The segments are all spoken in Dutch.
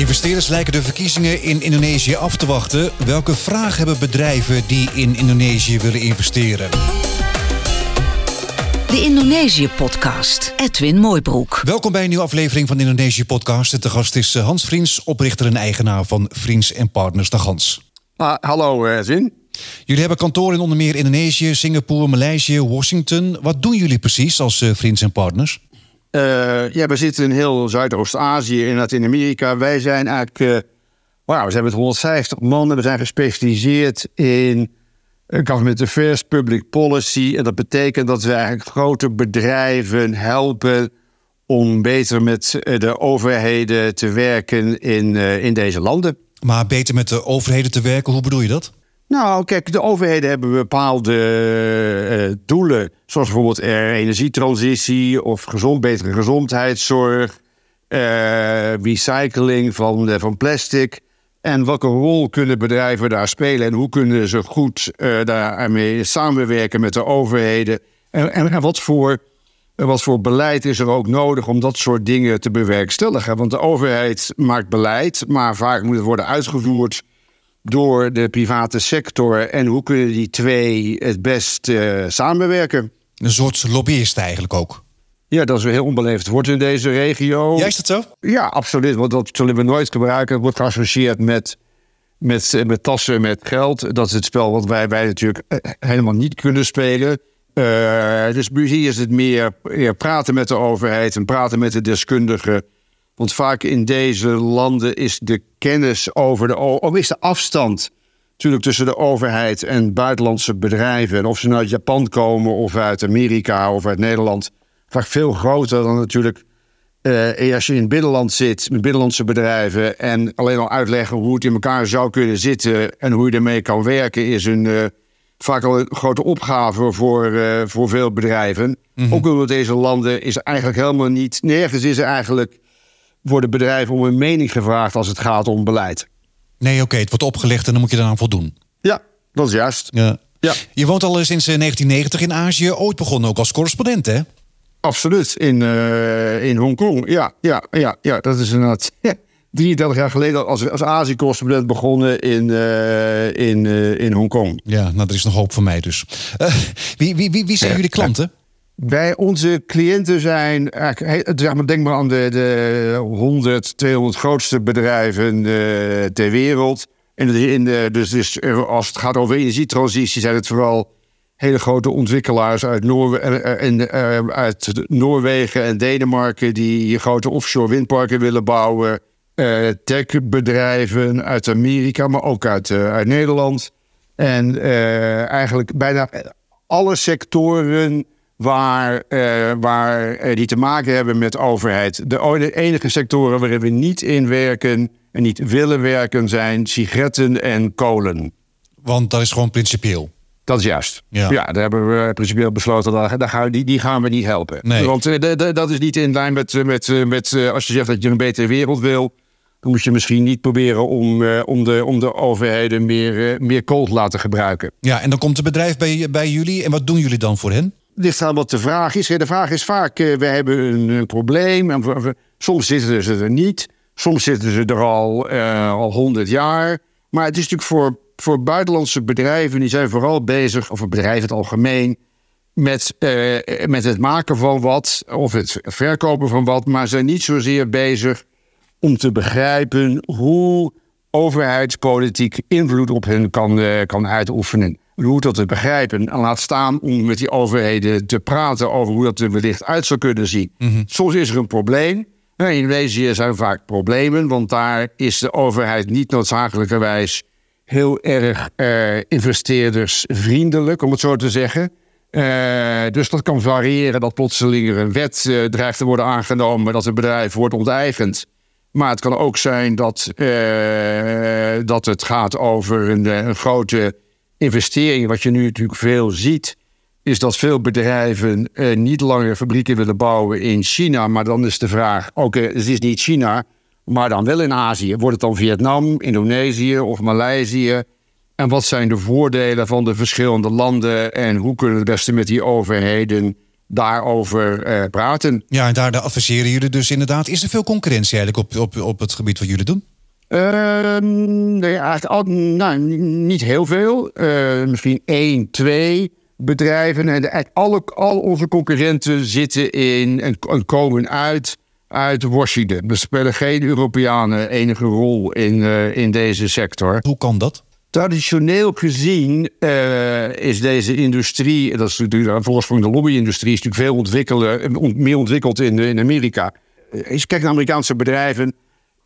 Investeerders lijken de verkiezingen in Indonesië af te wachten. Welke vraag hebben bedrijven die in Indonesië willen investeren? De Indonesië-podcast. Edwin Mooibroek. Welkom bij een nieuwe aflevering van de Indonesië-podcast. De gast is eh, Hans Vriends, oprichter en eigenaar van Vriends Partners. Dag Hans. Ah, hallo Zin. Jullie hebben kantoor in onder meer Indonesië, Singapore, Maleisië, Washington. Wat doen jullie precies als uh, Vriends Partners? Uh, ja, we zitten in heel Zuidoost-Azië, in Latijns-Amerika. Wij zijn eigenlijk, uh, wow, we zijn met 150 man we zijn gespecialiseerd in government affairs, public policy. En dat betekent dat we eigenlijk grote bedrijven helpen om beter met de overheden te werken in, in deze landen. Maar beter met de overheden te werken, hoe bedoel je dat? Nou, kijk, de overheden hebben bepaalde uh, doelen, zoals bijvoorbeeld uh, energietransitie of gezond, betere gezondheidszorg, uh, recycling van, van plastic. En welke rol kunnen bedrijven daar spelen en hoe kunnen ze goed daarmee samenwerken met de overheden? En, en, en, wat, voor, wat voor beleid is er ook nodig om dat soort dingen te bewerkstelligen? Want de overheid maakt beleid, maar vaak moet het worden uitgevoerd door de private sector en hoe kunnen die twee het best uh, samenwerken? Een soort lobbyist eigenlijk ook. Ja, dat is een heel onbeleefd woord in deze regio. Ja, is dat zo? Ja, absoluut. Want dat zullen we nooit gebruiken. Het wordt geassocieerd met, met, met tassen, met geld. Dat is het spel wat wij, wij natuurlijk eh, helemaal niet kunnen spelen. Uh, dus hier is het meer, meer praten met de overheid en praten met de deskundigen. Want vaak in deze landen is de kennis over de, of is de afstand natuurlijk tussen de overheid en buitenlandse bedrijven, en of ze nou uit Japan komen of uit Amerika of uit Nederland, vaak veel groter dan natuurlijk uh, als je in het binnenland zit met binnenlandse bedrijven en alleen al uitleggen hoe het in elkaar zou kunnen zitten en hoe je ermee kan werken, is een, uh, vaak al een grote opgave voor, uh, voor veel bedrijven. Mm -hmm. Ook omdat deze landen is er eigenlijk helemaal niet, nergens is er eigenlijk worden bedrijven om een mening gevraagd als het gaat om beleid. Nee, oké, okay, het wordt opgelegd en dan moet je eraan voldoen. Ja, dat is juist. Ja. Ja. Je woont al sinds 1990 in Azië, ooit begonnen ook als correspondent, hè? Absoluut, in, uh, in Hongkong. Ja, ja, ja, ja, dat is inderdaad. Ja. 33 jaar geleden als, als Azië-correspondent begonnen in, uh, in, uh, in Hongkong. Ja, nou, er is nog hoop voor mij dus. wie, wie, wie, wie zijn jullie klanten? Wij, onze cliënten zijn, zeg maar, denk maar aan de, de 100, 200 grootste bedrijven uh, ter wereld. En in de, dus, dus als het gaat over energietransitie, zijn het vooral hele grote ontwikkelaars uit, uit Noorwegen en Denemarken die grote offshore windparken willen bouwen. Uh, techbedrijven uit Amerika, maar ook uit, uit Nederland. En eigenlijk bijna alle sectoren waar, uh, waar uh, die te maken hebben met overheid. De enige sectoren waarin we niet in werken en niet willen werken zijn sigaretten en kolen. Want dat is gewoon principieel. Dat is juist. Ja, ja daar hebben we principieel besloten, dat, daar gaan die, die gaan we niet helpen. Nee. Want uh, dat is niet in lijn met, met, met als je zegt dat je een betere wereld wil... dan moet je misschien niet proberen om, om, de, om de overheden meer, meer kool te laten gebruiken. Ja, en dan komt het bedrijf bij, bij jullie. En wat doen jullie dan voor hen? Ligt aan wat de vraag is. De vraag is vaak, uh, we hebben een, probleem. En soms zitten ze er niet. Soms zitten ze er al uh, al honderd jaar. Maar het is natuurlijk voor, voor buitenlandse bedrijven... die zijn vooral bezig, of bedrijven het algemeen... Met, uh, met het maken van wat, of het verkopen van wat... maar zijn niet zozeer bezig om te begrijpen... hoe overheidspolitiek invloed op hen kan, kan uitoefenen hoe dat te begrijpen. En laat staan om met die overheden te praten over hoe dat er wellicht uit zou kunnen zien. Mhm. Soms is er een probleem. In Indonesië zijn vaak problemen, want daar is de overheid niet noodzakelijkerwijs heel erg uh, investeerdersvriendelijk, om het zo te zeggen. Uh, dus dat kan variëren dat plotseling er een wet uh, dreigt te worden aangenomen dat een bedrijf wordt onteigend. Maar het kan ook zijn dat, dat het gaat over een, een grote investeringen, wat je nu natuurlijk veel ziet, is dat veel bedrijven eh, niet langer fabrieken willen bouwen in China. Maar dan is de vraag: oké, het is niet China, maar dan wel in Azië. Wordt het dan Vietnam, Indonesië of Maleisië? En wat zijn de voordelen van de verschillende landen en hoe kunnen we het beste met die overheden daarover eh, praten? Ja, en daar adviseren jullie dus inderdaad. Is er veel concurrentie eigenlijk op, op, op het gebied wat jullie doen? Ehm, nee, eigenlijk al, nou, niet heel veel. Uh, misschien één, twee bedrijven. En alle, al onze concurrenten zitten in en, en, komen uit, uit Washington. Er spelen geen Europeanen enige rol in, uh, in deze sector. Hoe kan dat? Traditioneel gezien uh, is deze industrie, dat is natuurlijk de lobby-industrie, is natuurlijk veel ontwikkelen, meer ontwikkeld in, in Amerika. Als je kijkt naar Amerikaanse bedrijven,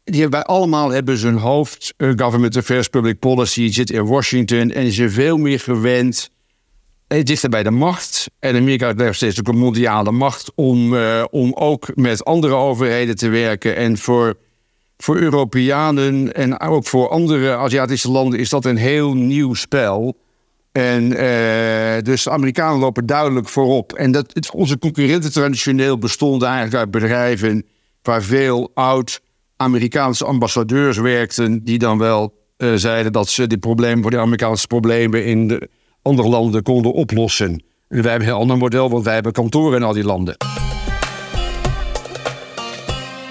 die hebben allemaal hebben zijn hoofd, uh, government affairs, public policy, zit in Washington en is er veel meer gewend dichter bij de macht. En Amerika blijft steeds ook een mondiale macht om, uh, om ook met andere overheden te werken. En voor, voor Europeanen en ook voor andere Aziatische landen is dat een heel nieuw spel. En dus de Amerikanen lopen duidelijk voorop. En dat, het, onze concurrenten traditioneel bestonden eigenlijk uit bedrijven waar veel oud Amerikaanse ambassadeurs werkten, die dan wel uh, zeiden dat ze die problemen voor de Amerikaanse problemen in de andere landen konden oplossen. En wij hebben een heel ander model, want wij hebben kantoren in al die landen.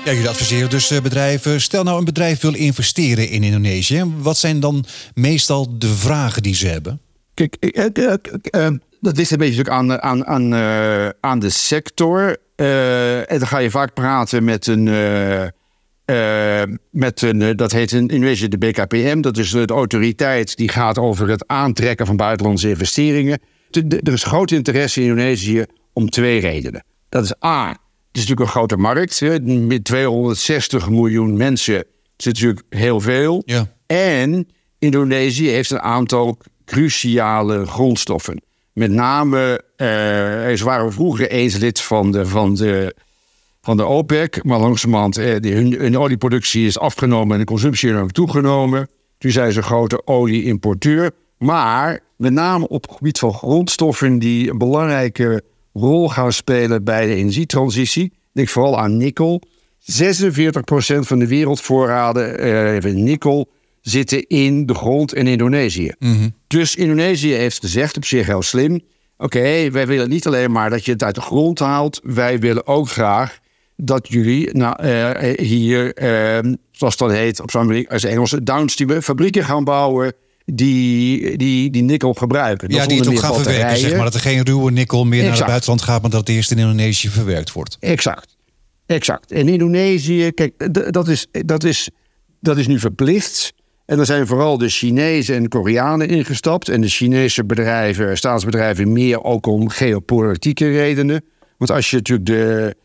Ja, jullie adviseren dus eh, bedrijven. Stel nou een bedrijf wil investeren in Indonesië. Wat zijn dan meestal de vragen die ze hebben? Kijk, uh, dat ligt een beetje aan, aan, aan, aan de sector. en dan ga je vaak praten met een uh, met een, eh, dat heet in Indonesië de BKPM. Dat is de autoriteit die gaat over het aantrekken van buitenlandse investeringen. er is groot interesse in Indonesië om twee redenen. Dat is A, het is natuurlijk een grote markt. Hè. Met 260 miljoen mensen is natuurlijk heel veel. Ja. En Indonesië heeft een aantal cruciale grondstoffen. Met name, uh, ze waren vroeger eens lid van de, van de van de OPEC. Maar langzamerhand, eh, hun, hun olieproductie is afgenomen en de consumptie is toegenomen. Toen zijn ze een grote olieimporteur. Maar met name op het gebied van grondstoffen die een belangrijke rol gaan spelen bij de energietransitie. Denk vooral aan nikkel. 46% van de wereldvoorraden eh, nikkel zitten in de grond in Indonesië. Mhm. Dus Indonesië heeft gezegd op zich heel slim. Oké, wij willen niet alleen maar dat je het uit de grond haalt. Wij willen ook graag dat jullie nou, uh, hier, uh, zoals dat heet op zijn als Engels, downstream fabrieken gaan bouwen die, die, die nikkel gebruiken. Ja, die het ook gaan verwerken, zeg maar. Dat er geen ruwe nikkel meer naar het buitenland gaat, maar dat het eerst in Indonesië verwerkt wordt. Exact. Exact. En Indonesië, kijk, dat is, dat, is, dat is nu verplicht. En er zijn vooral de Chinezen en Koreanen ingestapt. En de Chinese bedrijven, staatsbedrijven, meer ook om geopolitieke redenen. Want als je natuurlijk de,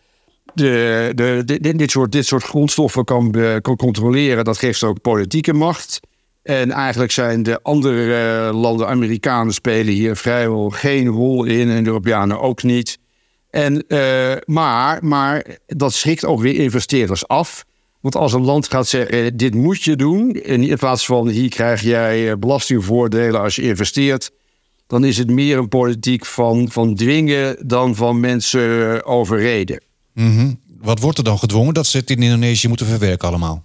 de, de, dit, soort, dit soort grondstoffen kan, kan controleren, dat geeft ook politieke macht. En eigenlijk zijn de andere eh, landen, Amerikanen, spelen hier vrijwel geen rol in en de Europeanen ook niet. En, uh, maar, maar dat schrikt ook weer investeerders af. Want als een land gaat zeggen: dit moet je doen, in plaats van hier krijg jij eh, belastingvoordelen als je investeert, dan is het meer een politiek van, van dwingen dan van mensen overreden. Mhm. Wat wordt er dan gedwongen? Dat ze het in Indonesië moeten verwerken allemaal?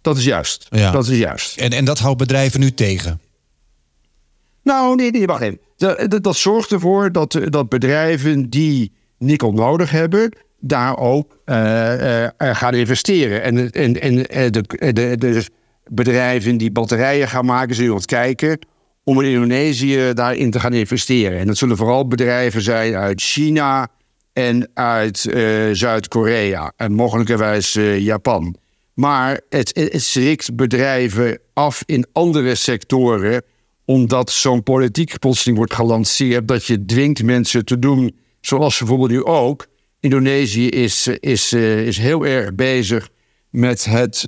Dat is juist. Ja. Dat is juist. En, en dat houdt bedrijven nu tegen? Nou, nee, nee wacht even. Dat, dat, zorgt ervoor dat, dat bedrijven die nikkel nodig hebben, daar ook uh, uh, gaan investeren. En, en, en de, de, de bedrijven die batterijen gaan maken, zullen ons kijken om in Indonesië daarin te gaan investeren. En dat zullen vooral bedrijven zijn uit China, en uit uh, Zuid-Korea en mogelijkerwijs uh, Japan. Maar het, het schrikt bedrijven af in andere sectoren, omdat zo'n politiek plotseling wordt gelanceerd dat je dwingt mensen te doen zoals bijvoorbeeld nu ook. Indonesië is, is, uh, is heel erg bezig met het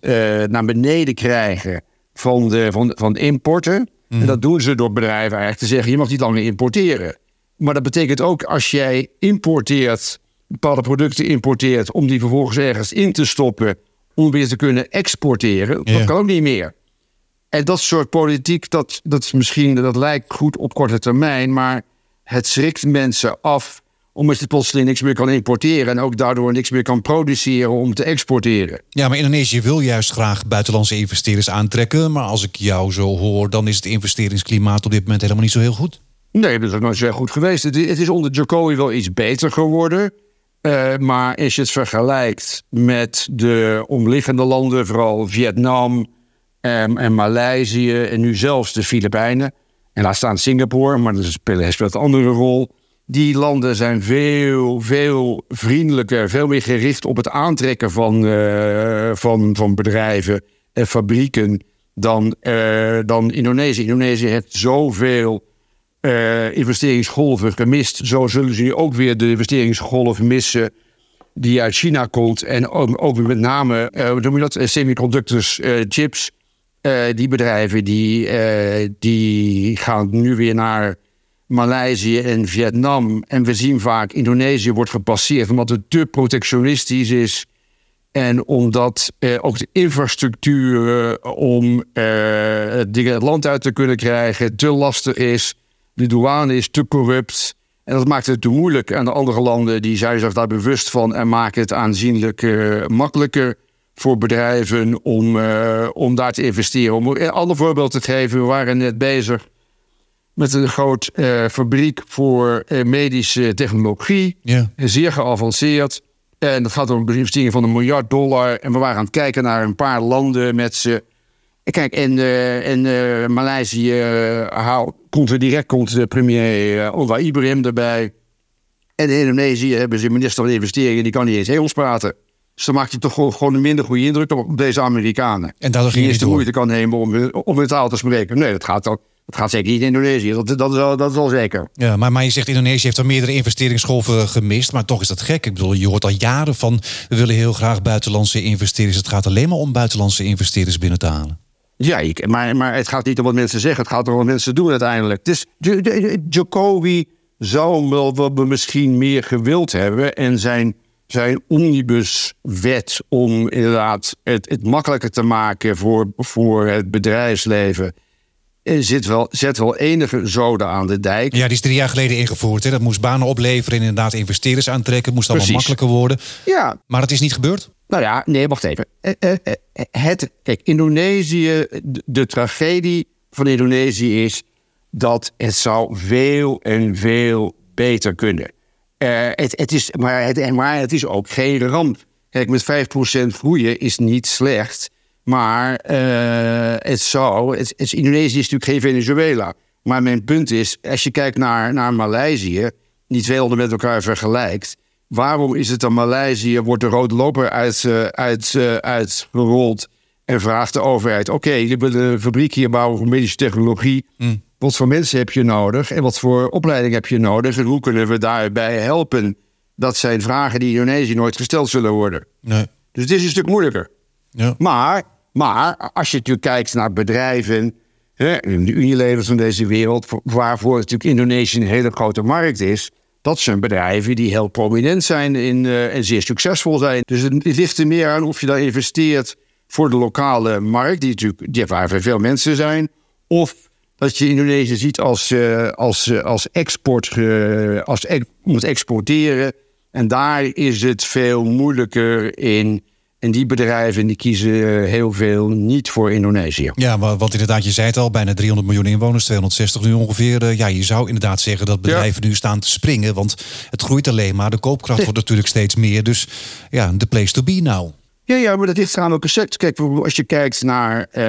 naar beneden krijgen van de, van, van importen. En Mhm. dat doen ze door bedrijven eigenlijk te zeggen: je mag niet langer importeren. Maar dat betekent ook als jij importeert, bepaalde producten importeert, om die vervolgens ergens in te stoppen, om weer te kunnen exporteren, Ja. dat kan ook niet meer. En dat soort politiek, dat, dat, is misschien, dat lijkt goed op korte termijn, maar het schrikt mensen af omdat je plotseling niks meer kan importeren en ook daardoor niks meer kan produceren om te exporteren. Ja, maar Indonesië wil juist graag buitenlandse investeerders aantrekken. Maar als ik jou zo hoor, dan is het investeringsklimaat op dit moment helemaal niet zo heel goed. Nee, dat is ook nooit zo goed geweest. Het is, onder Jokowi wel iets beter geworden. Uh, maar als je het vergelijkt met de omliggende landen, vooral Vietnam en, en Maleisië en nu zelfs de Filipijnen. En laat staan Singapore, maar dat speelt, een andere rol. Die landen zijn veel, veel vriendelijker, veel meer gericht op het aantrekken van, uh, van, van bedrijven en fabrieken dan, uh, dan Indonesië. Indonesië heeft zoveel uh, investeringsgolven gemist. Zo zullen ze nu ook weer de investeringsgolven missen die uit China komt. En ook, ook met name, uh, noem je dat, semiconductors, chips. die bedrijven die, die gaan nu weer naar Maleisië en Vietnam. En we zien vaak Indonesië wordt gepasseerd omdat het te protectionistisch is. En omdat eh, ook de infrastructuur eh, om eh, het land uit te kunnen krijgen te lastig is. De douane is te corrupt. En dat maakt het te moeilijk. En de andere landen die zijn zich daar bewust van en maken het aanzienlijk uh, makkelijker voor bedrijven om, uh, om daar te investeren. Om een ander voorbeeld te geven, we waren net bezig met een groot uh, fabriek voor medische technologie. Ja. Zeer geavanceerd. En dat gaat om een investering van een miljard dollar. En we waren aan het kijken naar een paar landen met ze. Kijk, in, uh, in uh, Maleisië uh, komt er direct komt de premier Onwa Ibrahim erbij. En in Indonesië hebben ze een minister van Investeringen, die kan niet eens Engels praten. Dus dan maakt je toch gewoon een minder goede indruk op deze Amerikanen. En daardoor ging je de moeite kan nemen om, om hun taal te spreken. Nee, dat gaat ook. Het gaat zeker niet in Indonesië, dat, dat, is, al, dat is al zeker. Ja, maar, maar je zegt Indonesië heeft er meerdere investeringsgolven gemist. Maar toch is dat gek. Ik bedoel, je hoort al jaren van... we willen heel graag buitenlandse investeerders. Het gaat alleen maar om buitenlandse investeerders binnen te halen. Ja, ik, maar, maar het gaat niet om wat mensen zeggen. Het gaat om wat mensen doen uiteindelijk. Dus Jacobi zou wel misschien meer gewild hebben... en zijn, zijn omnibuswet om inderdaad het, het makkelijker te maken... voor, voor het bedrijfsleven zit wel, zet wel enige zoden aan de dijk. Ja, die is drie jaar geleden ingevoerd. Hè? Dat moest banen opleveren en inderdaad investeerders aantrekken. Het moest allemaal makkelijker worden. Ja. Maar het is niet gebeurd? Nou ja, nee, wacht even. Eh, eh, eh, het, kijk, Indonesië, de tragedie van Indonesië is dat het zou veel en veel beter kunnen. het, het is, maar, het, maar het is ook geen ramp. Kijk, met 5% groeien is niet slecht. Maar uh, het zou. Het, Indonesië is natuurlijk geen Venezuela. Maar mijn punt is, als je kijkt naar, naar Maleisië, twee landen met elkaar vergelijkt. Waarom is het dan Maleisië, wordt de rode loper uit, uh, uit, uh, uitgerold en vraagt de overheid: Oké, je willen een fabriek hier bouwen voor medische technologie. Mm. Wat voor mensen heb je nodig en wat voor opleiding heb je nodig? En hoe kunnen we daarbij helpen? Dat zijn vragen die in Indonesië nooit gesteld zullen worden. Nee. Dus het is een stuk moeilijker. Ja. Maar maar als je natuurlijk kijkt naar bedrijven, hè, de Unilevers van deze wereld, waarvoor natuurlijk Indonesië een hele grote markt is, dat zijn bedrijven die heel prominent zijn in, uh, en zeer succesvol zijn. Dus het ligt er meer aan of je daar investeert voor de lokale markt, die natuurlijk waar veel mensen zijn, of dat je Indonesië ziet als, uh, als, uh, als export, als e om exporteren. En daar is het veel moeilijker in en die bedrijven die kiezen eh, heel veel niet voor Indonesië. Ja, want inderdaad, je zei het al, bijna 300 miljoen inwoners, 260 nu ongeveer. Eh, ja, je zou inderdaad zeggen dat bedrijven nu staan te springen, want het groeit alleen maar. De koopkracht wordt natuurlijk steeds meer. Dus ja, de place to be nou. Ja, ja, maar dat ligt aan welke sector. Kijk, als je kijkt naar, uh,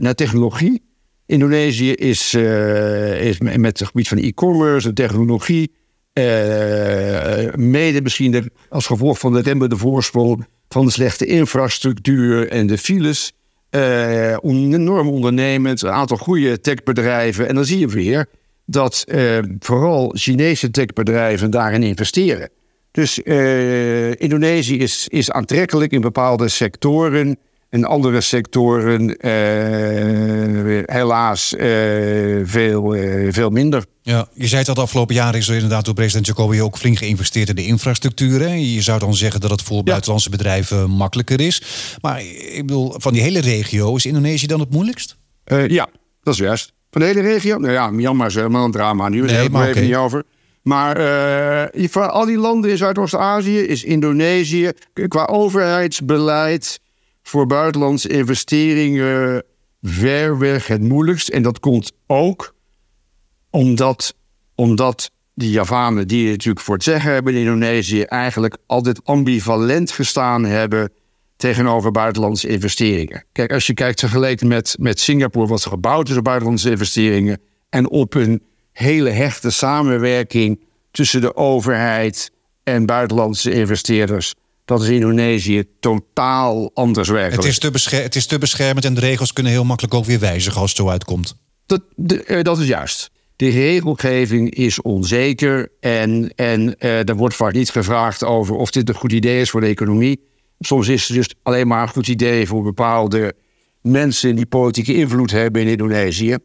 naar technologie. Indonesië is, uh, is met het gebied van e-commerce en technologie. mede misschien als gevolg van de remmende voorsprong van de slechte infrastructuur en de files. Uh, enorm ondernemend, een aantal goede techbedrijven. En dan zie je weer dat uh, vooral Chinese techbedrijven daarin investeren. Dus uh, Indonesië is, is aantrekkelijk in bepaalde sectoren. In andere sectoren helaas veel, veel minder. Ja, je zei het de afgelopen jaren is er inderdaad door president Jacobi ook flink geïnvesteerd in de infrastructuur. Hè? Je zou dan zeggen dat het voor buitenlandse bedrijven makkelijker is. Maar ik bedoel, van die hele regio, is Indonesië dan het moeilijkst? Ja, dat is juist. Van de hele regio? Nou ja, Myanmar is helemaal een drama. Nu nee, hebben we even niet over. Maar van al die landen in Zuidoost-Azië is Indonesië qua overheidsbeleid voor buitenlandse investeringen ver weg het moeilijkst. En dat komt ook omdat, omdat die Javanen die natuurlijk voor het zeggen hebben in Indonesië, eigenlijk altijd ambivalent gestaan hebben tegenover buitenlandse investeringen. Kijk, als je kijkt vergeleken met, met Singapore, wat gebouwd is op buitenlandse investeringen, en op een hele hechte samenwerking tussen de overheid en buitenlandse investeerders. Dat is in Indonesië totaal anders werken. Het is, te het is te beschermend en de regels kunnen heel makkelijk ook weer wijzigen als het zo uitkomt. Dat, de, eh, dat is juist. De regelgeving is onzeker en, en uh, er wordt vaak niet gevraagd over of dit een goed idee is voor de economie. Soms is het dus alleen maar een goed idee voor bepaalde mensen die politieke invloed hebben in Indonesië.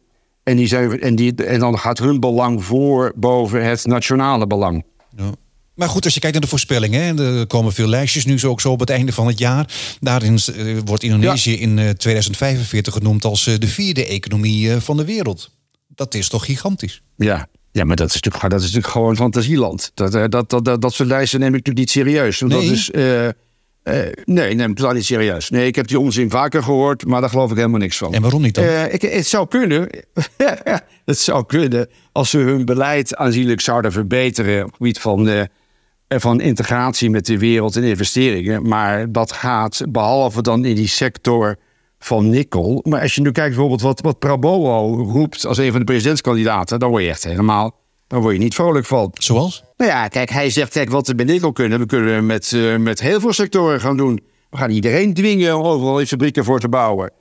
En, die zijn, en, die, en dan gaat hun belang voor boven het nationale belang. Ja. Maar goed, als je kijkt naar de voorspellingen, er komen veel lijstjes nu zo ook zo op het einde van het jaar. Daarin eh, wordt Indonesië in 2045 eh, genoemd als de vierde economie van de wereld. Dat is toch gigantisch? Ja, ja, maar dat is natuurlijk, dat is natuurlijk gewoon fantasieland. Dat, dat, dat, dat, dat soort lijsten neem ik natuurlijk niet serieus. Nee. Dat is, uh, uh, nee, neem ik niet serieus. Nee, ik heb die onzin vaker gehoord, maar daar geloof ik helemaal niks van. En waarom niet dan? Uh, ik, het zou kunnen. het zou kunnen als ze hun beleid aanzienlijk zouden verbeteren op het gebied van, van integratie met de wereld en investeringen. Maar dat gaat behalve dan in die sector van nikkel. Maar als je nu kijkt bijvoorbeeld wat, wat Prabowo roept als een van de presidentskandidaten, dan word je echt helemaal, dan word je niet vrolijk van. Zoals? Nou ja, kijk, hij zegt, kijk, wat we met nikkel kunnen, we kunnen met, uh, met heel veel sectoren gaan doen. We gaan iedereen dwingen om overal in fabrieken voor te bouwen.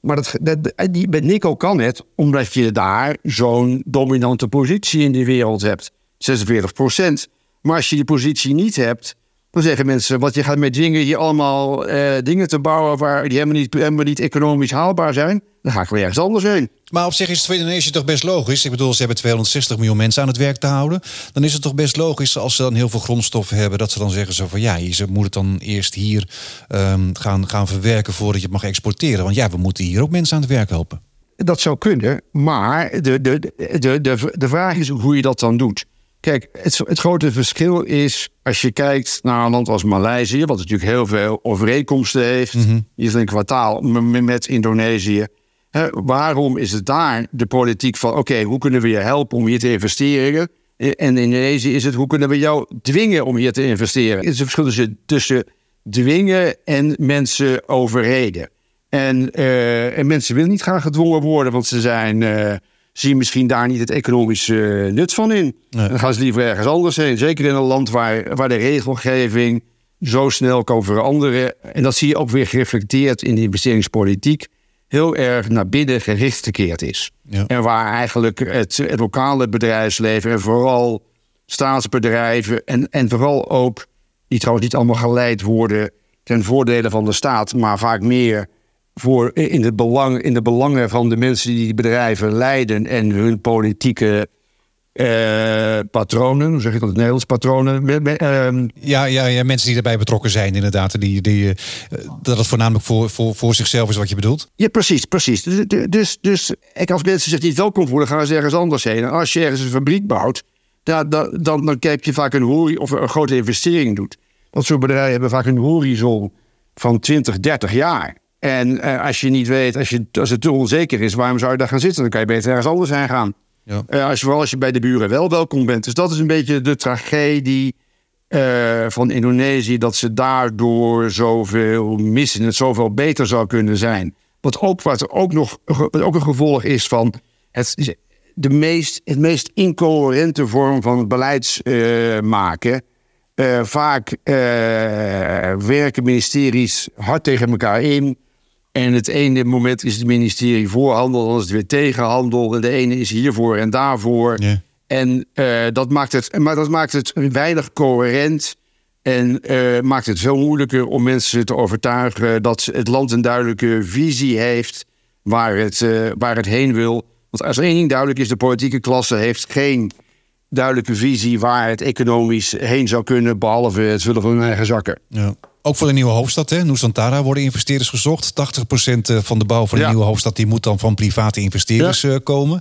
Maar dat, dat, die, met nikkel kan het, omdat je daar zo'n dominante positie in de wereld hebt. 46 procent. Maar als je die positie niet hebt, dan zeggen mensen, wat je gaat met dingen hier allemaal uh, dingen te bouwen waar die helemaal niet, helemaal niet economisch haalbaar zijn, dan ga ik weer ergens anders heen. Maar op zich is het voor Indonesië toch best logisch. Ik bedoel, ze hebben 260 miljoen mensen aan het werk te houden. Dan is het toch best logisch als ze dan heel veel grondstoffen hebben, dat ze dan zeggen zo van ja, je moet het dan eerst hier um, gaan, gaan verwerken voordat je het mag exporteren. Want ja, we moeten hier ook mensen aan het werk helpen. Dat zou kunnen, maar de, de, de, de, de vraag is hoe je dat dan doet. Kijk, het, het, grote verschil is als je kijkt naar een land als Maleisië, wat natuurlijk heel veel overeenkomsten heeft, mm -hmm. is een kwartaal met Indonesië. He, waarom is het daar de politiek van, oké, okay, hoe kunnen we je helpen om hier te investeren? En in Indonesië is het, hoe kunnen we jou dwingen om hier te investeren? Het is een verschil tussen dwingen en mensen overreden. En, uh, en mensen willen niet graag gedwongen worden, want ze zijn... Uh, zien misschien daar niet het economische nut van in. Nee. Dan gaan ze liever ergens anders heen. Zeker in een land waar, waar de regelgeving zo snel kan veranderen. En dat zie je ook weer gereflecteerd in de investeringspolitiek. Heel erg naar binnen gericht gekeerd is. Ja. En waar eigenlijk het, het, lokale bedrijfsleven en vooral staatsbedrijven en, en vooral ook, die trouwens niet allemaal geleid worden ten voordele van de staat, maar vaak meer voor in, het belang, in de belangen van de mensen die die bedrijven leiden en hun politieke uh, patronen, hoe zeg je dat in het Nederlands? Patronen. Uh, ja, ja, ja, mensen die daarbij betrokken zijn, inderdaad. Die, die, uh, dat het voornamelijk voor, voor, voor zichzelf is wat je bedoelt. Ja, precies, precies. Dus, dus, dus ik, als mensen zich niet welkom voelen, gaan ze ergens anders heen. En als je ergens een fabriek bouwt, dan, dan, dan, dan kijk je vaak een horizon of een grote investering doet. Dat soort bedrijven hebben vaak een horizon van 20, 30 jaar. En uh, als je niet weet, als, je, als het te onzeker is, waarom zou je daar gaan zitten? Dan kan je beter ergens anders heen gaan. Ja. Uh, als je, vooral als je bij de buren wel welkom bent. Dus dat is een beetje de tragedie uh, van Indonesië. Dat ze daardoor zoveel missen. Het zoveel beter zou kunnen zijn. Wat ook, wat ook nog wat ook een gevolg is van het, de meest, het meest incoherente vorm van beleidsmaken. vaak werken ministeries hard tegen elkaar in. En het ene moment is het ministerie voorhandel, dan is het weer tegenhandel. En de ene is hiervoor en daarvoor. Ja. En uh, dat maakt het, maar dat maakt het weinig coherent. En uh, maakt het veel moeilijker om mensen te overtuigen dat het land een duidelijke visie heeft waar het, uh, waar het heen wil. Want als één ding duidelijk is, de politieke klasse heeft geen duidelijke visie waar het economisch heen zou kunnen, behalve het vullen van hun eigen zakken. Ja. Ook voor de nieuwe hoofdstad, hè? Nusantara, worden investeerders gezocht. 80% van de bouw van de ja. nieuwe hoofdstad die moet dan van private investeerders ja. komen.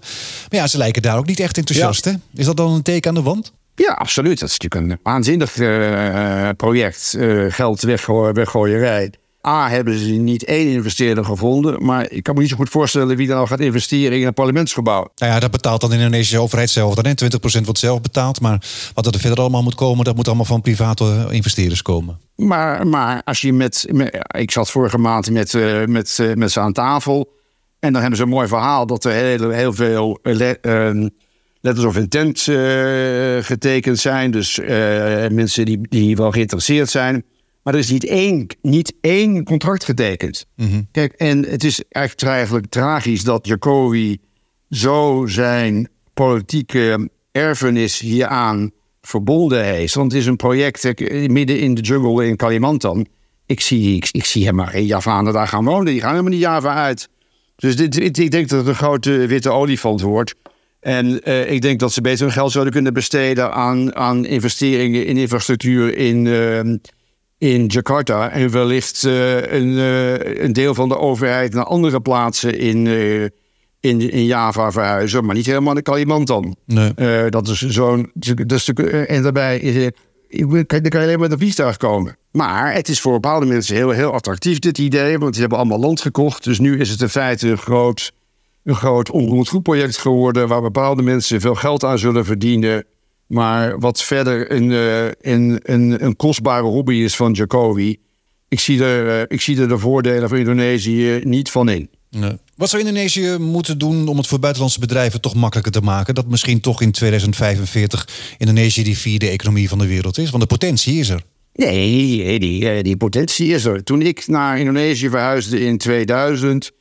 Maar ja, ze lijken daar ook niet echt enthousiast. Ja. Hè? Is dat dan een teken aan de wand? Ja, absoluut. Dat is natuurlijk een waanzinnig uh, project. Uh, geld weggooierij. A, hebben ze niet één investeerder gevonden. Maar ik kan me niet zo goed voorstellen wie dan nou gaat investeren in een parlementsgebouw. Nou ja, dat betaalt dan de Indonesische overheid zelf. Dan 20% wordt zelf betaald. Maar wat er verder allemaal moet komen, dat moet allemaal van private investeerders komen. Maar, maar als je met, Ik zat vorige maand met, uh, met, uh, met ze aan tafel. En dan hebben ze een mooi verhaal dat er heel, heel veel uh, letters of intent getekend zijn. Dus mensen die, die wel geïnteresseerd zijn. Maar er is niet één, niet één contract getekend. Mhm. Kijk, en het is eigenlijk, eigenlijk tragisch dat Jacobi zo zijn politieke erfenis hieraan verbonden heeft. Want het is een project midden in de jungle in Kalimantan. Ik zie, ik, ik zie hem maar in Javanen daar gaan wonen. Die gaan helemaal niet Java uit. Dus dit, ik denk dat het een grote witte olifant wordt. En uh, ik denk dat ze beter hun geld zouden kunnen besteden aan, aan investeringen in infrastructuur in, uh, in Jakarta. En wellicht uh, een, een deel van de overheid naar andere plaatsen in, in, in Java verhuizen. Maar niet helemaal naar Kalimantan. Nee. dat is zo'n. Dus, en daarbij is het dan kan je alleen maar met een vliegtuig komen. Maar het is voor bepaalde mensen heel, heel attractief, dit idee. Want die hebben allemaal land gekocht. Dus nu is het in feite een groot, een groot onroerend goedproject geworden. Waar bepaalde mensen veel geld aan zullen verdienen. Maar wat verder een, uh, een, een, een kostbare hobby is van Jacobi. Ik zie, er, uh, ik zie er de voordelen voor Indonesië niet van in. Nee. Wat zou Indonesië moeten doen om het voor buitenlandse bedrijven toch makkelijker te maken? Dat misschien toch in 2045 Indonesië die vierde economie van de wereld is? Want de potentie is er. Nee, die, eh, die potentie is er. Toen ik naar Indonesië verhuisde in 2000,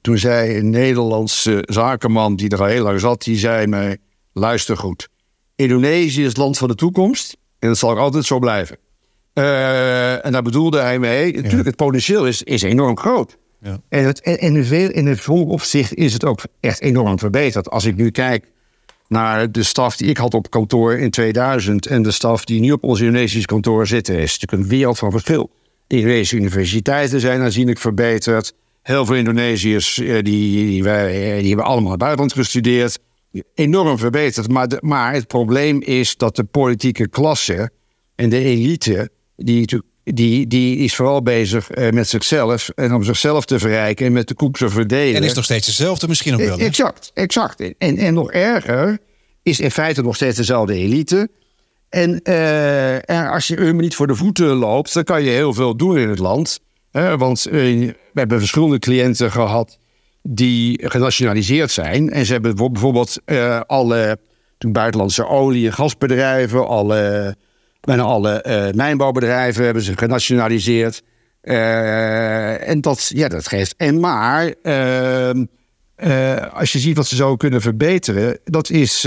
toen zei een Nederlandse zakenman die er al heel lang zat, die zei mij, luister goed. Indonesië is het land van de toekomst en dat zal ook altijd zo blijven. Uh, en daar bedoelde hij mee, natuurlijk het potentieel is, is enorm groot. Ja. En, het, en, in, veel, in het opzicht is het ook echt enorm verbeterd. Als ik nu kijk naar de staf die ik had op kantoor in 2000 en de staf die nu op ons Indonesisch kantoor zitten, is natuurlijk een wereld van verschil. De Indonesische universiteiten zijn aanzienlijk verbeterd. Heel veel Indonesiërs eh, die, die, die, die hebben allemaal het buitenland gestudeerd. Enorm verbeterd. Maar, maar het probleem is dat de politieke klasse en de elite, die die, die is vooral bezig uh, met zichzelf en om zichzelf te verrijken en met de koek te verdelen. En is nog steeds hetzelfde misschien ook wel. Exact, exact. En, en nog erger is in feite nog steeds dezelfde elite. En, uh, en als je hem niet voor de voeten loopt, dan kan je heel veel doen in het land. want uh, we hebben verschillende cliënten gehad die genationaliseerd zijn. En ze hebben bijvoorbeeld alle buitenlandse olie- en gasbedrijven, alle Bijna alle uh, mijnbouwbedrijven hebben ze genationaliseerd. Uh, en dat, ja, dat geeft. En maar, uh, als je ziet wat ze zo kunnen verbeteren, dat is.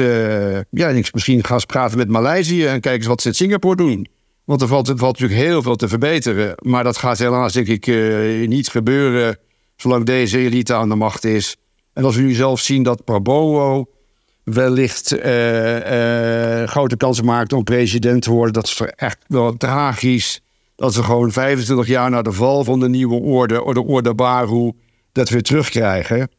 ja, ik misschien gaan praten met Maleisië en kijken wat ze in Singapore doen. Want er valt, er valt natuurlijk heel veel te verbeteren. Maar dat gaat helaas, denk ik, niet gebeuren zolang deze elite aan de macht is. En als we nu zelf zien dat Prabowo wellicht uh, uh, grote kansen maakt om president te worden. Dat is echt wel tragisch. Dat we gewoon 25 jaar na de val van de nieuwe orde, de orde Baru, dat we terugkrijgen.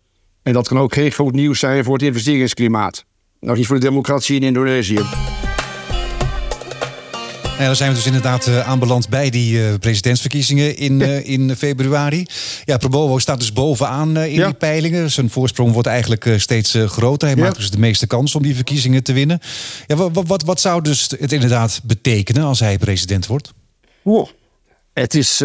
En dat kan ook geen groot nieuws zijn voor het investeringsklimaat. Nog niet voor de democratie in Indonesië. Ja, dan zijn we dus inderdaad uh, aanbeland bij die uh, presidentsverkiezingen in, uh, in februari. Ja, Probowo staat dus bovenaan in die peilingen. Zijn voorsprong wordt eigenlijk steeds groter. Hij maakt dus de meeste kans om die verkiezingen te winnen. Ja, wat, wat, wat zou dus het inderdaad betekenen als hij president wordt? Het is...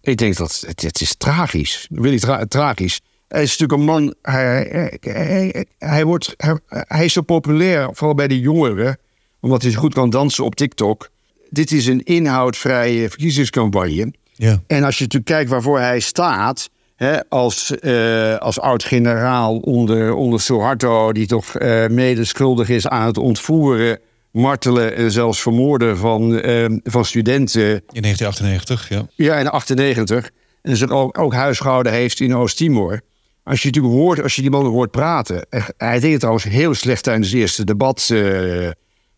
ik denk dat het, het is tragisch. Really tra tragisch. Hij is natuurlijk een man... Hij, hij, hij, wordt, hij, hij is zo populair, vooral bij de jongeren omdat hij zo goed kan dansen op TikTok. Dit is een inhoudvrije verkiezingscampagne. Ja. En als je natuurlijk kijkt waarvoor hij staat. Hè, als, uh, als oud-generaal onder, onder Suharto, die toch uh, mede schuldig is aan het ontvoeren, martelen en zelfs vermoorden van, uh, van studenten. In 1998, ja. Ja, in 98. En ze ook, ook huisgehouden heeft in Oost-Timor. Als je natuurlijk hoort, als je die man hoort praten. Hij deed het trouwens heel slecht tijdens het eerste debat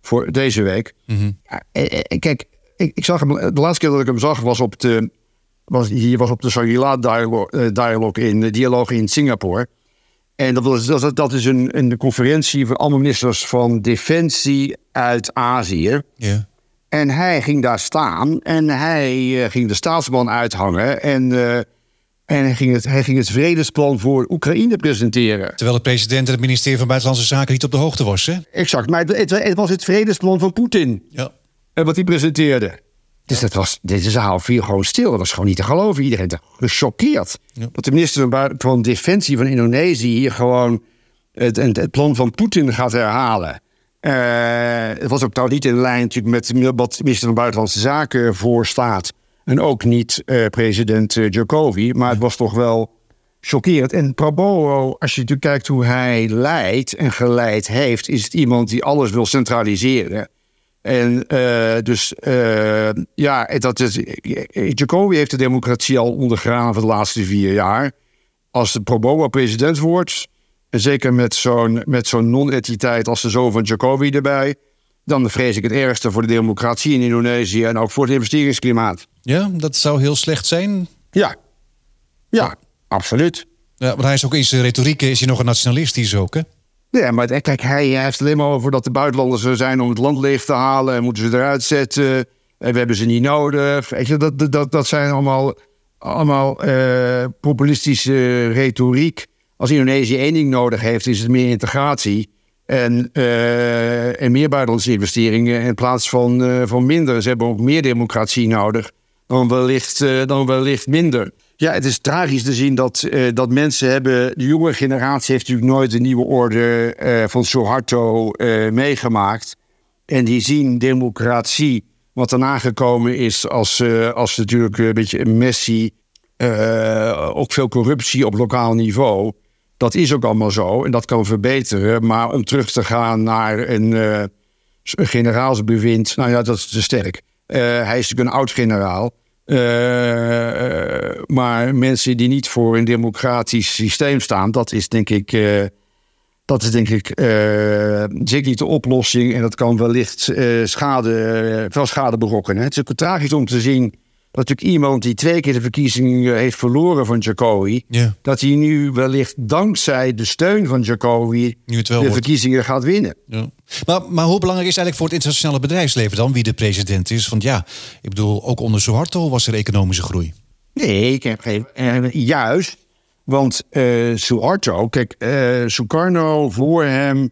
voor deze week. Mm Kijk, ik, ik, zag hem, de laatste keer dat ik hem zag was op de, was, hier was op de Shangri-La dialoog, in, de dialoog in Singapore. En dat, was, dat, dat is een, een conferentie van allemaal ministers van defensie uit Azië. Yeah. En hij ging daar staan en hij ging de staatsman uithangen. En en hij ging, het, hij ging het vredesplan voor Oekraïne presenteren. Terwijl de president en het ministerie van Buitenlandse Zaken niet op de hoogte was, hè? Exact, maar het, het, was het vredesplan van Poetin. Ja. En wat hij presenteerde. Dus dat was, deze zaal viel gewoon stil. Dat was gewoon niet te geloven. Iedereen was gechoqueerd. Dat de minister van Defensie van Indonesië hier gewoon het, het, plan van Poetin gaat herhalen. Uh, het was ook nou niet in lijn natuurlijk met wat de minister van Buitenlandse Zaken voorstaat. En ook niet uh, president uh, Jokowi. Maar het was toch wel chockerend. En Prabowo, als je natuurlijk kijkt hoe hij leidt en geleid heeft, is het iemand die alles wil centraliseren. En uh, dus ja, dat is, Jacobi heeft de democratie al ondergraven de laatste vier jaar. Als de Prabowo president wordt, en zeker met zo'n zo'n non-entiteit als de zoon van Jacobi erbij, dan vrees ik het ergste voor de democratie in Indonesië en ook voor het investeringsklimaat. Ja, dat zou heel slecht zijn. Ja, ja, absoluut. Ja, want hij is ook in zijn retoriek is hij nog een nationalistisch ook, hè? Ja, maar kijk, hij heeft alleen maar over dat de buitenlanders er zijn om het land leeg te halen en moeten ze eruit zetten. En we hebben ze niet nodig. Weet je, dat, dat, dat zijn allemaal, allemaal uh, populistische retoriek. Als Indonesië één ding nodig heeft, is het meer integratie. En, uh, en meer buitenlandse investeringen in plaats van, uh, van minder. Ze hebben ook meer democratie nodig dan wellicht, uh, dan wellicht minder. Ja, het is tragisch te zien dat, dat mensen hebben... De jonge generatie heeft natuurlijk nooit de nieuwe orde van Suharto meegemaakt. En die zien democratie, wat daarna gekomen is... als, als natuurlijk een beetje een ook veel corruptie op lokaal niveau... Dat is ook allemaal zo en dat kan verbeteren. Maar om terug te gaan naar een, uh, generaalsbewind, nou ja, dat is te sterk. Uh, hij is natuurlijk een oud-generaal. Uh, maar mensen die niet voor een democratisch systeem staan, dat is denk ik, dat is denk ik zeker niet de oplossing. En dat kan wellicht schade, veel schade berokkenen. Het is ook tragisch om te zien natuurlijk iemand die twee keer de verkiezingen heeft verloren van Jacobi, dat hij nu wellicht dankzij de steun van Jacobi de verkiezingen gaat winnen. Ja. Maar, maar hoe belangrijk is eigenlijk voor het internationale bedrijfsleven dan wie de president is? Want ja, ik bedoel, ook onder Suharto was er economische groei. Nee, ik heb geen. Eh, juist. Want uh, Suharto, kijk, uh, Sukarno voor hem.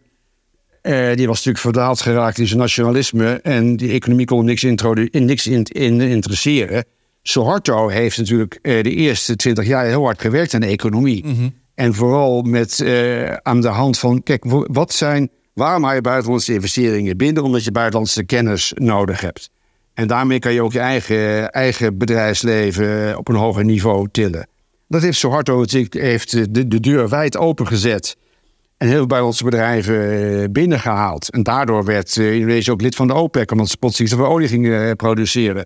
Uh, die was natuurlijk verdaald geraakt in zijn nationalisme. En die economie kon niks, in, niks in, in interesseren. Suharto heeft natuurlijk uh, de eerste twintig jaar heel hard gewerkt aan de economie. Mhm. En vooral met uh, aan de hand van, kijk, wat zijn, waarom haal je buitenlandse investeringen binnen? Omdat je buitenlandse kennis nodig hebt. En daarmee kan je ook je eigen, eigen bedrijfsleven op een hoger niveau tillen. Dat heeft Suharto heeft de, de deur wijd opengezet en heel veel buitenlandse bedrijven eh, binnengehaald. En daardoor werd eh, Indonesië ook lid van de OPEC, omdat ze plotseling zoveel olie gingen eh, produceren.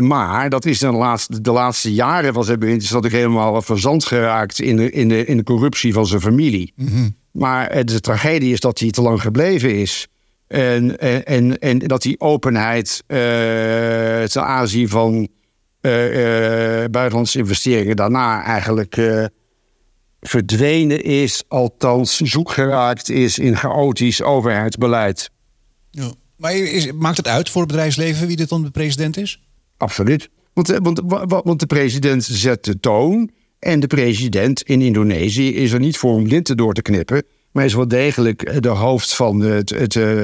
Maar dat is de laatste, de laatste jaren van zijn bewind is dat ook helemaal verzand geraakt in de, in de, in de corruptie van zijn familie. Mhm. Maar de tragedie is dat hij te lang gebleven is. En, en, en, dat die openheid uh, ten aanzien van uh, uh, buitenlandse investeringen daarna eigenlijk verdwenen is, althans zoek geraakt is in chaotisch overheidsbeleid. Ja. Maar is, maakt het uit voor het bedrijfsleven wie dit dan de president is? Absoluut. Want, eh, want, want de president zet de toon. En de president in Indonesië is er niet voor om linten door te knippen. Maar is wel degelijk de hoofd van, het, het uh,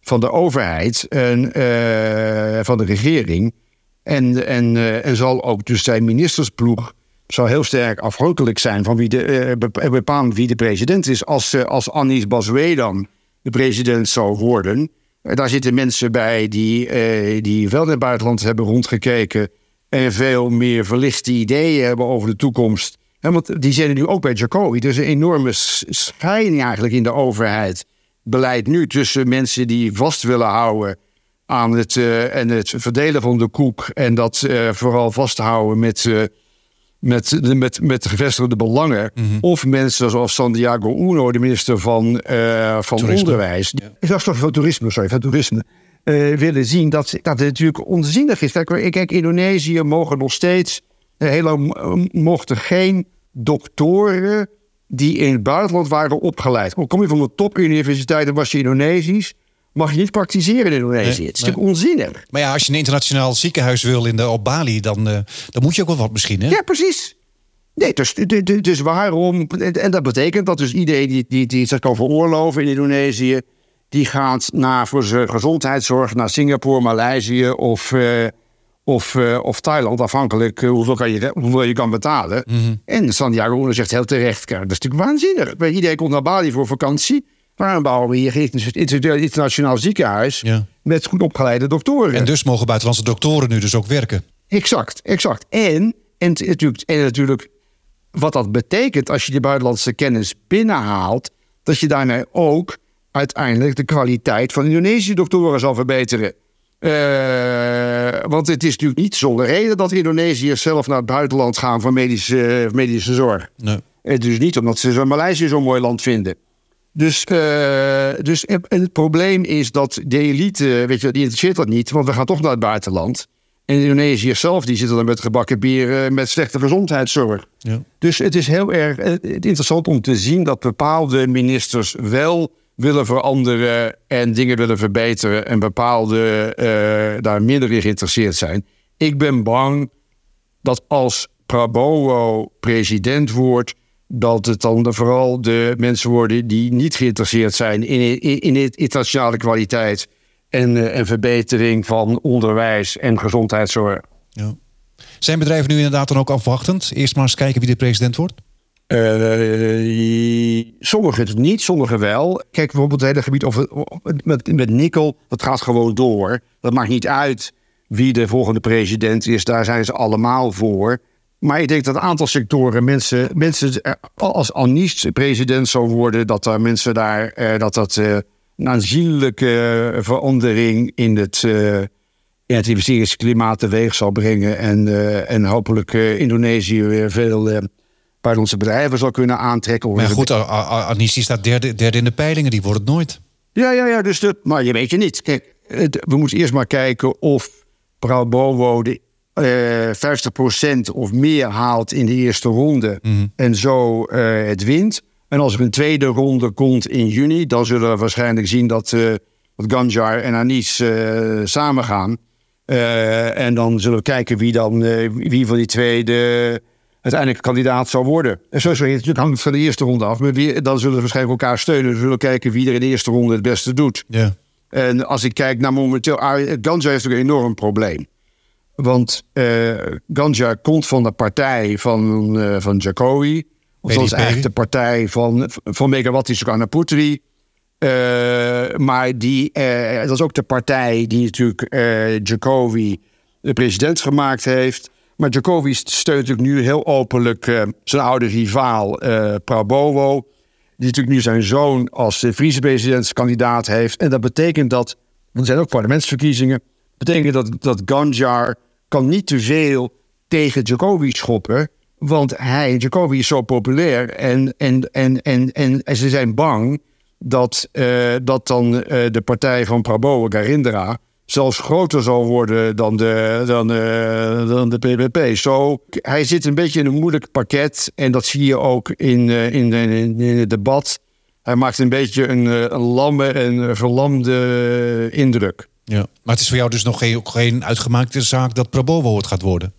van de overheid en uh, van de regering. En, en, uh, en zal ook dus zijn ministersploeg zou heel sterk afhankelijk zijn van wie de, uh, wie de president is. Als, uh, als Anis Baswedan de president zou worden, daar zitten mensen bij die, die wel in het buitenland hebben rondgekeken en veel meer verlichte ideeën hebben over de toekomst. En want die zijn nu ook bij Jacobi. Dus een enorme scheiding eigenlijk in de overheid. Beleid nu tussen mensen die vast willen houden aan het, en het verdelen van de koek. En dat vooral vasthouden met met, met, met gevestigde belangen. Mhm. Of mensen zoals Santiago Uno, de minister van, uh, van Onderwijs. Ja. Ik dacht toch van toerisme, sorry, van toerisme. Uh, willen zien dat, dat het natuurlijk onzinnig is. Kijk, kijk Indonesië mogen nog steeds. Uh, heel lang mochten geen doktoren die in het buitenland waren opgeleid. Kom je van de topuniversiteiten, was je Indonesisch. Mag je niet praktiseren in Indonesië. Nee, het is nee. natuurlijk onzinnig. Maar ja, als je een internationaal ziekenhuis wil in de, op Bali, dan, eh, dan moet je ook wel wat misschien, hè? Ja, precies. Nee, dus, dus, waarom? En dat betekent dat dus iedereen die, die, die zich kan veroorloven in Indonesië, die gaat naar voor zijn gezondheidszorg naar Singapore, Maleisië of, eh, of, eh, of Thailand, afhankelijk hoeveel, kan je, hoeveel je kan betalen. En Santiago zegt heel terecht, dat is natuurlijk waanzinnig. Iedereen komt naar Bali voor vakantie. Waarom bouwen we hier inter- internationaal ziekenhuis Ja. met goed opgeleide doktoren? En dus mogen buitenlandse doktoren nu dus ook werken. Exact, exact. En, en, natuurlijk, en natuurlijk, wat dat betekent als je die buitenlandse kennis binnenhaalt, dat je daarmee ook uiteindelijk de kwaliteit van Indonesische doktoren zal verbeteren. Eh, want het is natuurlijk niet zonder reden dat Indonesiërs zelf naar het buitenland gaan voor medische, medische zorg. Nee. Het is niet omdat ze Maleisië zo'n mooi land vinden. Dus, eh, dus en het probleem is dat de elite, weet je, die interesseert dat niet, want we gaan toch naar het buitenland. En Indonesië zelf, die zitten dan met gebakken bieren met slechte gezondheidszorg. Ja. Dus het is heel erg eh, interessant om te zien dat bepaalde ministers wel willen veranderen en dingen willen verbeteren en bepaalde eh, daar minder in geïnteresseerd zijn. Ik ben bang dat als Prabowo president wordt, dat het dan vooral de mensen worden die niet geïnteresseerd zijn in, in, in internationale kwaliteit en, eh, en verbetering van onderwijs en gezondheidszorg. Ja. Zijn bedrijven nu inderdaad dan ook afwachtend? Eerst maar eens kijken wie de president wordt? Eh, sommigen niet, sommigen wel. Kijk bijvoorbeeld het hele gebied of, of- met, met nikkel, dat gaat gewoon door. Dat maakt niet uit wie de volgende president is, daar zijn ze allemaal voor. Maar ik denk dat een aantal sectoren mensen, mensen eh, als Anis president zou worden, dat daar mensen daar, eh, dat dat eh, een aanzienlijke verandering in het, eh, in het investeringsklimaat teweeg zal brengen. En, en hopelijk Indonesië weer veel buitenlandse bedrijven zal kunnen aantrekken. Maar goed, A- A- Anissi staat derde, derde in de peilingen, die wordt het nooit. Ja, ja, ja. Dus dat, maar je weet je niet. Kijk, het- we moeten eerst maar kijken of Prabowo de eh 50% of meer haalt in de eerste ronde. En zo eh, het wint. En als er een tweede ronde komt in juni, dan zullen we waarschijnlijk zien dat, eh dat Ganjar en Anis eh samen gaan. Eh, en dan zullen we kijken wie, dan, eh, wie van die twee de uiteindelijk kandidaat zal worden. En zo het hangt van de eerste ronde af. Maar wie, dan zullen we waarschijnlijk elkaar steunen. We zullen kijken wie er in de eerste ronde het beste doet. Ja. En als ik kijk naar momenteel... ah, Ganja heeft ook een enorm probleem. Want eh Ganja komt van de partij van, eh van Jacobi. Of dat is eigenlijk de partij van, van Megawati Sukarnoputri. Eh maar die, eh, dat is ook de partij die natuurlijk Jacobi de president gemaakt heeft. Maar Jacobi steunt natuurlijk nu heel openlijk zijn oude rivaal Prabowo. Die natuurlijk nu zijn zoon als vicepresidentskandidaat heeft. En dat betekent dat, want er zijn ook parlementsverkiezingen, betekent dat, dat Ganjar kan niet te veel tegen Jacobi schoppen. Want hij, is zo populair en, en, en, en, en, ze zijn bang dat, eh, dat dan eh, de partij van Prabowo, Garindra, zelfs groter zal worden dan de, dan, eh, dan de PVP. Zo, hij zit een beetje in een moeilijk pakket en dat zie je ook in, in, in, in het debat. Hij maakt een beetje een, een lamme en verlamde indruk. Ja. Maar het is voor jou dus nog geen, geen uitgemaakte zaak dat Prabowo het gaat worden.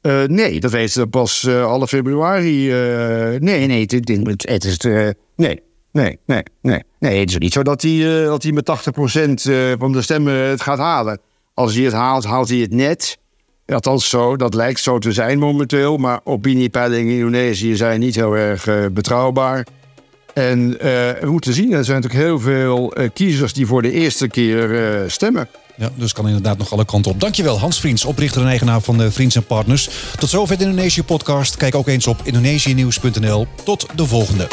Eh, nee, dat weten ze pas eh half februari. eh, nee, nee, het, het, het is... eh, nee, nee, nee, nee. Nee, het is niet zo dat hij, dat hij met 80% eh, van de stemmen het gaat halen. Als hij het haalt, haalt hij het net. Althans zo, dat lijkt zo te zijn momenteel. Maar opiniepeilingen in Indonesië zijn niet heel erg betrouwbaar. En eh, we moeten zien, er zijn natuurlijk heel veel eh, kiezers die voor de eerste keer eh, stemmen. Ja, dus kan inderdaad nog alle kanten op. Dankjewel, Hans Vriends, oprichter en eigenaar van de Vriends en Partners. Tot zover de Indonesië podcast. Kijk ook eens op indonesiënieuws.nl. Tot de volgende.